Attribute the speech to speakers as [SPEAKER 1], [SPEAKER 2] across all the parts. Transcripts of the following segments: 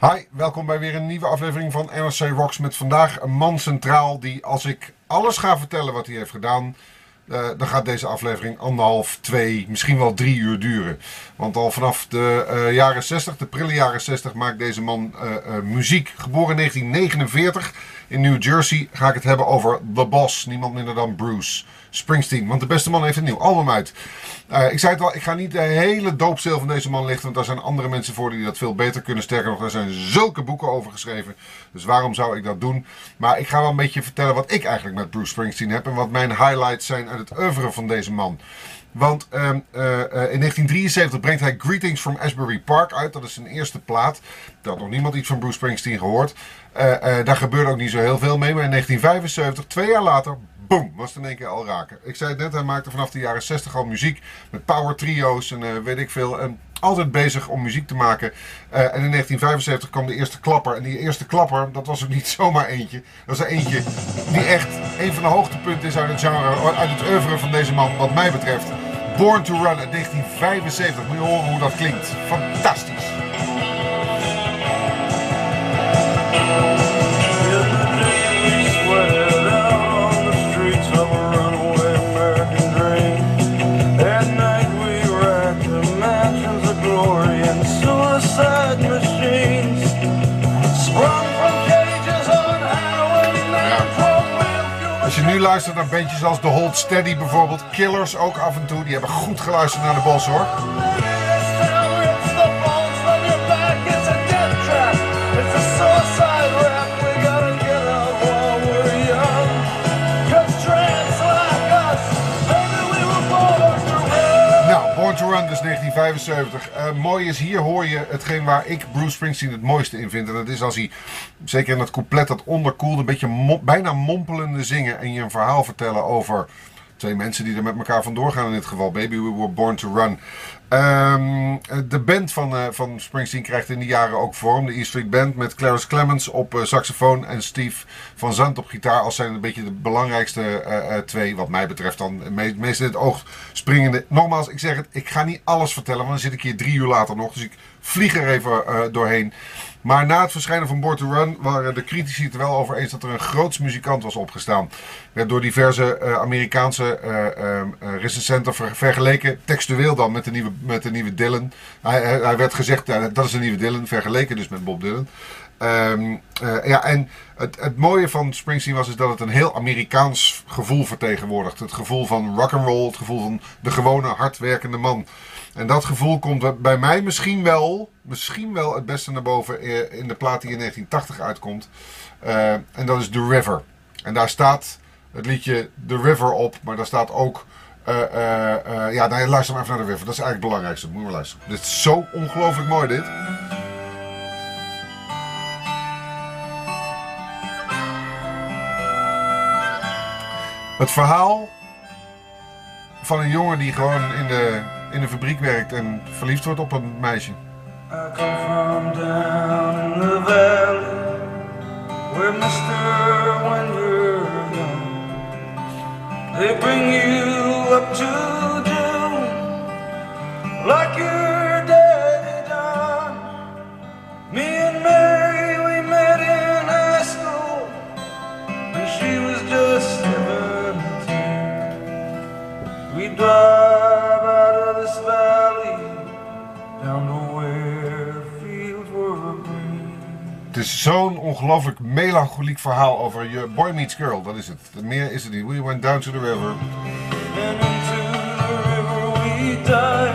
[SPEAKER 1] Hi, welkom bij weer een nieuwe aflevering van NRC Rocks met vandaag een man centraal die als ik alles ga vertellen wat hij heeft gedaan, uh, dan gaat deze aflevering anderhalf, twee, misschien wel drie uur duren. Want al vanaf de uh, jaren 60, de prille jaren 60, maakt deze man uh, muziek. Geboren in 1949 in New Jersey ga ik het hebben over The Boss. Niemand minder dan Bruce Springsteen. Want de beste man heeft een nieuw album uit. Uh, ik zei het al, ik ga niet de hele doopstil van deze man lichten. Want daar zijn andere mensen voor die dat veel beter kunnen. Sterker nog, er zijn zulke boeken over geschreven. Dus waarom zou ik dat doen? Maar ik ga wel een beetje vertellen wat ik eigenlijk met Bruce Springsteen heb. En wat mijn highlights zijn uit het oeuvre van deze man. Want uh, uh, in 1973 brengt hij Greetings from Asbury Park uit. Dat is zijn eerste plaat. Daar had nog niemand iets van Bruce Springsteen gehoord. Daar gebeurde ook niet zo heel veel mee. Maar in 1975, twee jaar later, boom, was het in één keer al raken. Ik zei het net, hij maakte vanaf de jaren 60 al muziek. Met power trio's en uh, weet ik veel. En altijd bezig om muziek te maken. Uh, en in 1975 kwam de eerste klapper. En die eerste klapper, dat was ook niet zomaar eentje. Dat was er eentje die echt een van de hoogtepunten is uit het genre, uit het oeuvre van deze man, wat mij betreft. Born to Run uit 1975. Moet je horen hoe dat klinkt. Fantastisch. Nu luistert naar bandjes als The Hold Steady bijvoorbeeld. Killers ook af en toe. Die hebben goed geluisterd naar de bos hoor. Born to Run, dus 1975. Uh, mooi is, hier hoor je hetgeen waar ik Bruce Springsteen het mooiste in vind. En dat is als hij, zeker in dat couplet, dat onderkoelde, een beetje bijna mompelende zingen. En je een verhaal vertellen over twee mensen die er met elkaar vandoor gaan in dit geval. Baby, we were born to run. Um, de band van, uh, van Springsteen krijgt in die jaren ook vorm. De E Street Band met Clarence Clemens op uh, saxofoon en Steve van Zandt op gitaar. Als zijn een beetje de belangrijkste twee, wat mij betreft dan. Het meest in het oog springende. Nogmaals, ik zeg het, ik ga niet alles vertellen, want dan zit ik hier drie uur later nog. Dus ik vlieg er even doorheen. Maar na het verschijnen van Born to Run waren de critici het wel over eens dat er een groots muzikant was opgestaan. Werd door diverse uh, Amerikaanse uh, recensenten ver vergeleken, textueel dan, met de nieuwe, met de nieuwe Dylan. Hij, hij, werd gezegd, dat is een nieuwe Dylan, vergeleken dus met Bob Dylan. Um, ja, en het, het mooie van Springsteen was is dat het een heel Amerikaans gevoel vertegenwoordigt. Het gevoel van rock and roll, het gevoel van de gewone hardwerkende man. En dat gevoel komt bij mij misschien wel, misschien wel het beste naar boven in de plaat die in 1980 uitkomt. Uh, en dat is The River. En daar staat het liedje The River op, maar daar staat ook. Uh, uh, ja, nou, luister maar even naar The River. Dat is eigenlijk het belangrijkste. Moet je maar luisteren. Dit is zo ongelooflijk mooi, dit. Het verhaal van een jongen die gewoon in de, in de fabriek werkt en verliefd wordt op een meisje. I come from down in the valley Where mister when you're young They bring you up to zo'n ongelooflijk melancholiek verhaal over je boy meets girl, dat is het. Meer is het niet. We went down to the river. We.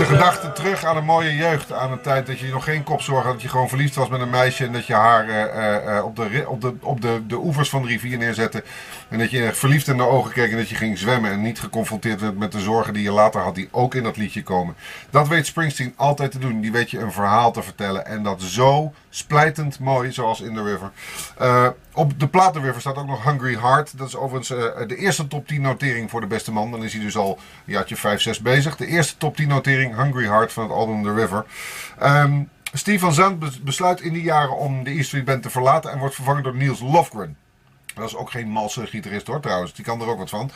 [SPEAKER 1] De gedachte terug aan een mooie jeugd. Aan een tijd dat je nog geen kopzorg had. Dat je gewoon verliefd was met een meisje. En dat je haar uh, uh, op, de, op, de, op de, de oevers van de rivier neerzette. En dat je verliefd in de ogen keek. En dat je ging zwemmen. En niet geconfronteerd werd met de zorgen die je later had. Die ook in dat liedje komen. Dat weet Springsteen altijd te doen. Die weet je een verhaal te vertellen. En dat zo splijtend mooi. Zoals in The River. Uh, op de River staat ook nog Hungry Heart. Dat is overigens uh, de eerste top 10 notering voor de beste man. Dan is hij dus al een jaartje 5, 6 bezig. De eerste top 10 notering Hungry Heart van het album The River. Um, Steve van besluit in die jaren om de E Street Band te verlaten. En wordt vervangen door Niels Lofgren. Dat is ook geen malse gitarist hoor trouwens, die kan er ook wat van.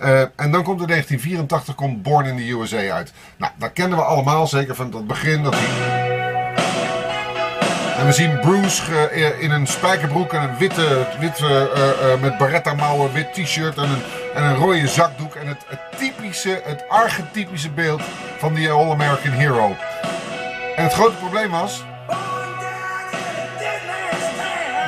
[SPEAKER 1] Uh, en dan komt in 1984 komt Born in the USA uit. Nou, dat kennen we allemaal, zeker van het begin dat. En we zien Bruce eh, in een spijkerbroek en een witte, witte uh, met barretta mouwen, wit t-shirt en een, en een rode zakdoek. En het, het typische, het archetypische beeld van die All-American Hero. En het grote probleem was,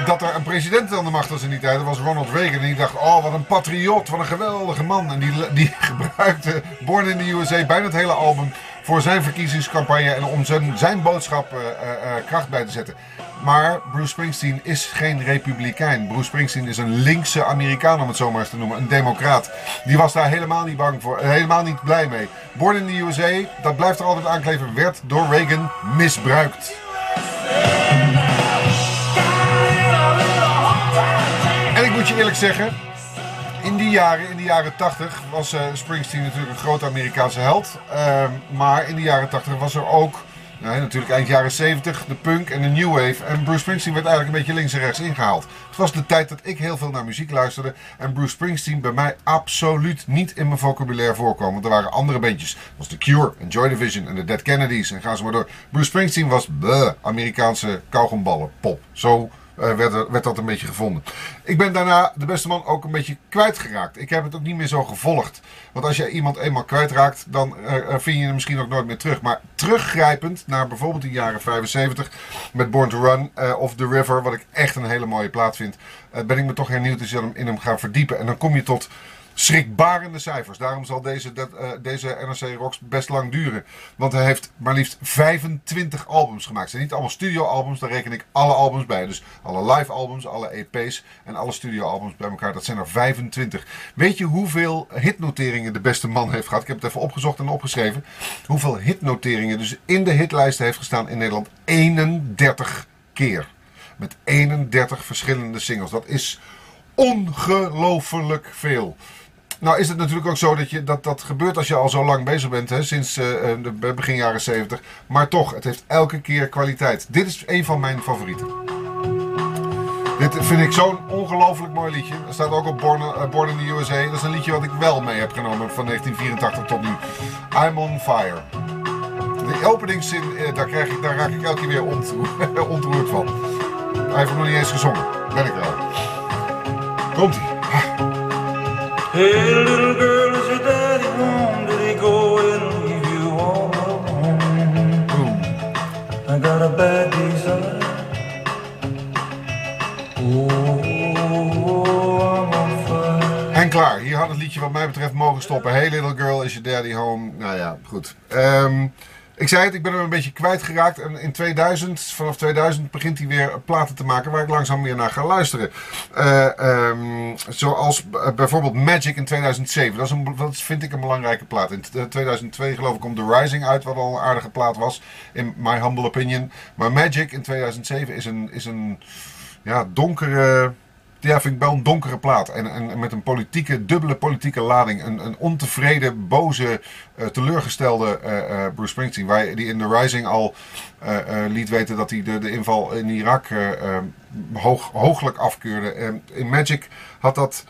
[SPEAKER 1] dat er een president aan de macht was in die tijd. Dat was Ronald Reagan. En die dacht, oh wat een patriot, wat een geweldige man. En die, die gebruikte Born in the USA bijna het hele album voor zijn verkiezingscampagne. En om zijn, zijn boodschap uh, uh, kracht bij te zetten. Maar Bruce Springsteen is geen republikein. Bruce Springsteen is een linkse Amerikaan, om het zo maar eens te noemen. Een democraat. Die was daar helemaal niet bang voor. Helemaal niet blij mee. Born in the USA, dat blijft er altijd aankleven, werd door Reagan misbruikt. moet je eerlijk zeggen, jaren, in de jaren 80, was uh, Springsteen natuurlijk een grote Amerikaanse held. Uh, maar in de jaren 80 was er ook, natuurlijk eind jaren 70, de punk en de new wave. En Bruce Springsteen werd eigenlijk een beetje links en rechts ingehaald. Het was de tijd dat ik heel veel naar muziek luisterde. En Bruce Springsteen bij mij absoluut niet in mijn vocabulaire voorkwam. Want er waren andere bandjes. Was The Cure en Joy Division en de Dead Kennedys. En ga zo maar door. Bruce Springsteen was de Amerikaanse kauwgomballen pop. Zo uh, werd, werd, dat een beetje gevonden. Ik ben daarna de beste man ook een beetje kwijtgeraakt. Ik heb het ook niet meer zo gevolgd. Want als je iemand eenmaal kwijtraakt, dan uh, vind je hem misschien ook nooit meer terug. Maar teruggrijpend naar bijvoorbeeld de jaren 75 met Born to Run of The River, wat ik echt een hele mooie plaat vind, ben ik me toch hernieuwd in hem gaan verdiepen. En dan kom je tot schrikbarende cijfers. Daarom zal deze, dat, uh, deze NRC Rocks best lang duren. Want hij heeft maar liefst 25 albums gemaakt. Het zijn niet allemaal studioalbums, daar reken ik alle albums bij. Dus alle live albums, alle EP's en alle studioalbums bij elkaar. Dat zijn er 25. Weet je hoeveel hitnoteringen de beste man heeft gehad? Ik heb het even opgezocht en opgeschreven. Hoeveel hitnoteringen dus in de hitlijsten heeft gestaan in Nederland? 31 keer. Met 31 verschillende singles. Dat is ongelooflijk veel. Nou is het natuurlijk ook zo dat je, dat, dat gebeurt als je al zo lang bezig bent, hè, sinds uh, begin jaren 70. Maar toch, het heeft elke keer kwaliteit. Dit is een van mijn favorieten. Dit vind ik zo'n ongelooflijk mooi liedje. Er staat ook op Born, Born, in the USA. Dat is een liedje wat ik wel mee heb genomen van 1984 tot nu. I'm on fire. De openingszin, daar, krijg ik, daar raak ik elke keer weer ontroerd van. Hij heeft nog niet eens gezongen. Ben ik wel. Komt-ie. Hey little girl, is your daddy home? Did he go and leave you all alone? I got a bad desire. Oh. En klaar, hier had het liedje wat mij betreft mogen stoppen. Hey little girl, is your daddy home? Nou ja, goed. Um, ik zei het, ik ben hem een beetje kwijtgeraakt. En in 2000, vanaf 2000 begint hij weer platen te maken waar ik langzaam weer naar ga luisteren. Uh, um, zoals bijvoorbeeld Magic in 2007. Dat, is een, dat vind ik een belangrijke plaat. In 2002 geloof ik komt The Rising uit, wat al een aardige plaat was. In my humble opinion. Maar Magic in 2007 is een, is een ja, donkere ja, vind ik wel een donkere plaat. En, en, met een politieke, dubbele politieke lading. Een, een ontevreden, boze, uh, teleurgestelde uh, uh, Bruce Springsteen. Waar die in The Rising al liet weten dat hij de, de inval in Irak hoog, hooglijk afkeurde. in Magic had dat.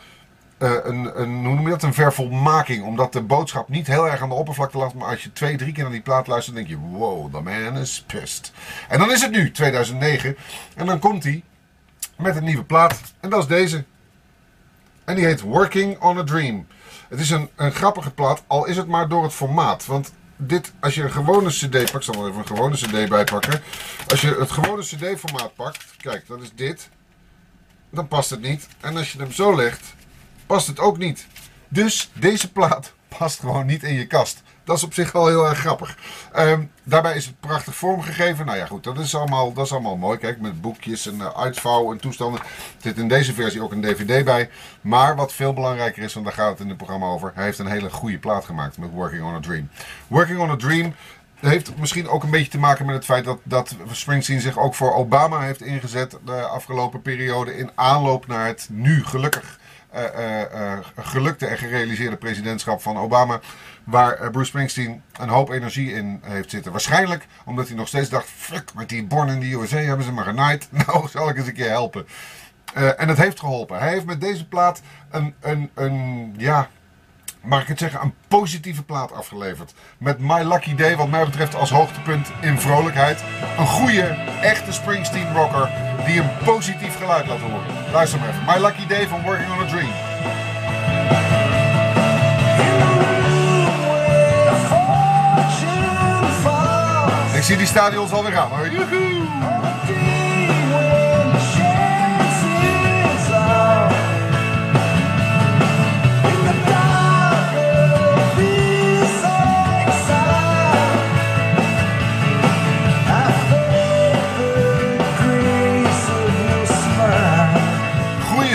[SPEAKER 1] een, een, hoe noem je dat? Een vervolmaking. Omdat de boodschap niet heel erg aan de oppervlakte lag. Maar als je twee, drie keer naar die plaat luistert, denk je: wow, the man is pissed. En dan is het nu, 2009. En dan komt hij met een nieuwe plaat. En dat is deze. En die heet Working on a Dream. Het is een, een grappige plaat, al is het maar door het formaat. Want dit, als je een gewone cd pakt, ik zal wel even een gewone cd bijpakken. Als je het gewone cd formaat pakt, kijk, dat is dit. Dan past het niet. En als je hem zo legt, past het ook niet. Dus deze plaat past gewoon niet in je kast. Dat is op zich wel heel erg grappig. Ehm, daarbij is het prachtig vormgegeven. Nou ja, goed, dat is allemaal, dat is allemaal mooi. Kijk, met boekjes en uh, uitvouw en toestanden. Er zit in deze versie ook een DVD bij. Maar wat veel belangrijker is, want daar gaat het in het programma over. Hij heeft een hele goede plaat gemaakt met Working on a Dream. Working on a Dream heeft misschien ook een beetje te maken met het feit dat, dat Springsteen zich ook voor Obama heeft ingezet de afgelopen periode in aanloop naar het nu gelukkig gelukte en gerealiseerde presidentschap van Obama. Waar Bruce Springsteen een hoop energie in heeft zitten. Waarschijnlijk omdat hij nog steeds dacht: fuck, met die Born in the USA hebben ze me genaaid. Nou, zal ik eens een keer helpen. en het heeft geholpen. Hij heeft met deze plaat een, een, een ja, mag ik het zeggen, een positieve plaat afgeleverd. Met My Lucky Day, wat mij betreft, als hoogtepunt in vrolijkheid. Een goede, echte Springsteen rocker die een positief geluid laat horen. Luister maar even. My Lucky Day van Working on a Dream. Ik zie die stadions alweer aan hoor. Joehoe!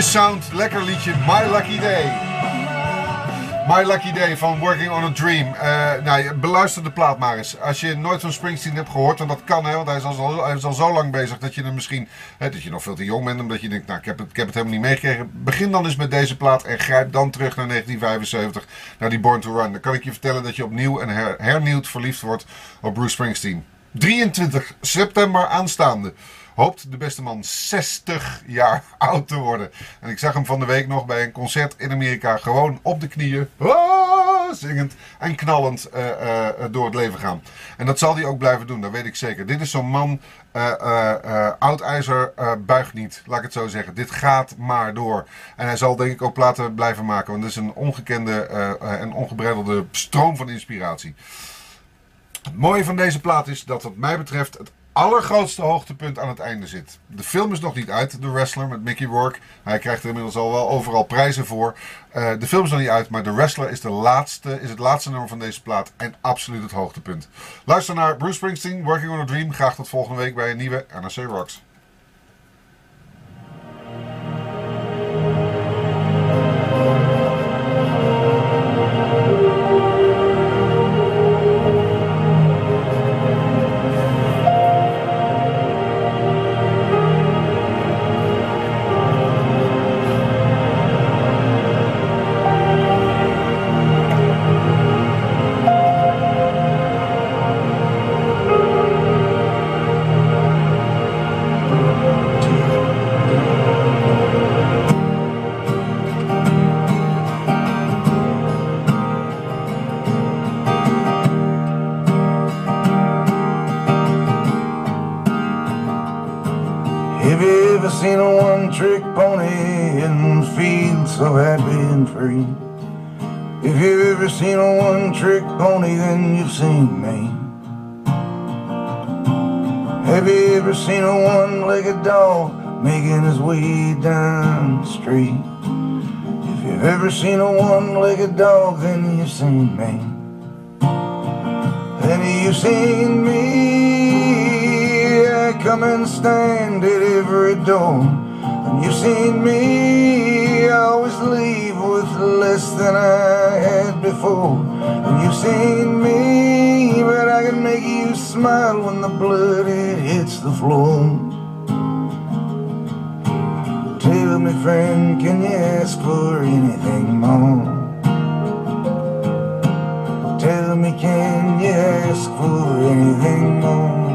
[SPEAKER 1] Sound, lekker liedje, My Lucky Day. My Lucky Day van Working on a Dream. Eh, nou, beluister de plaat maar eens. Als je nooit van Springsteen hebt gehoord, en dat kan hè, want hij is al, hij is al zo lang bezig dat je er misschien, hè, dat je nog veel te jong bent, omdat je denkt, nou, ik heb, het, ik heb het helemaal niet meegekregen. Begin dan eens met deze plaat en grijp dan terug naar 1975, naar die Born to Run. Dan kan ik je vertellen dat je opnieuw en her- hernieuwd verliefd wordt op Bruce Springsteen. 23 september aanstaande hoopt de beste man 60 jaar oud te worden. En ik zag hem van de week nog bij een concert in Amerika gewoon op de knieën, ah, zingend en knallend eh, eh, door het leven gaan. En dat zal hij ook blijven doen, dat weet ik zeker. Dit is zo'n man, eh, oud ijzer eh, buigt niet, laat ik het zo zeggen. Dit gaat maar door. En hij zal denk ik ook platen blijven maken, want het is een ongekende en ongebreidelde stroom van inspiratie. Het mooie van deze plaat is dat wat mij betreft het allergrootste hoogtepunt aan het einde zit. De film is nog niet uit, The Wrestler met Mickey Rourke. Hij krijgt er inmiddels al wel overal prijzen voor. Eh, de film is nog niet uit, maar The Wrestler is, de laatste, is het laatste nummer van deze plaat en absoluut het hoogtepunt. Luister naar Bruce Springsteen, Working on a Dream. Graag tot volgende week bij een nieuwe NRC Rocks.
[SPEAKER 2] So happy and free? If you've ever seen a one trick pony, then you've seen me. Have you ever seen a one legged dog making his way down the street? If you've ever seen a one legged dog, then you've seen me. Then you've seen me. I come and stand at every door. And you've seen me. Always leave with less than I had before. And you've seen me. But I can make you smile when the blood it hits the floor. Tell me, friend, can you ask for anything more? Tell me, can you ask for anything more?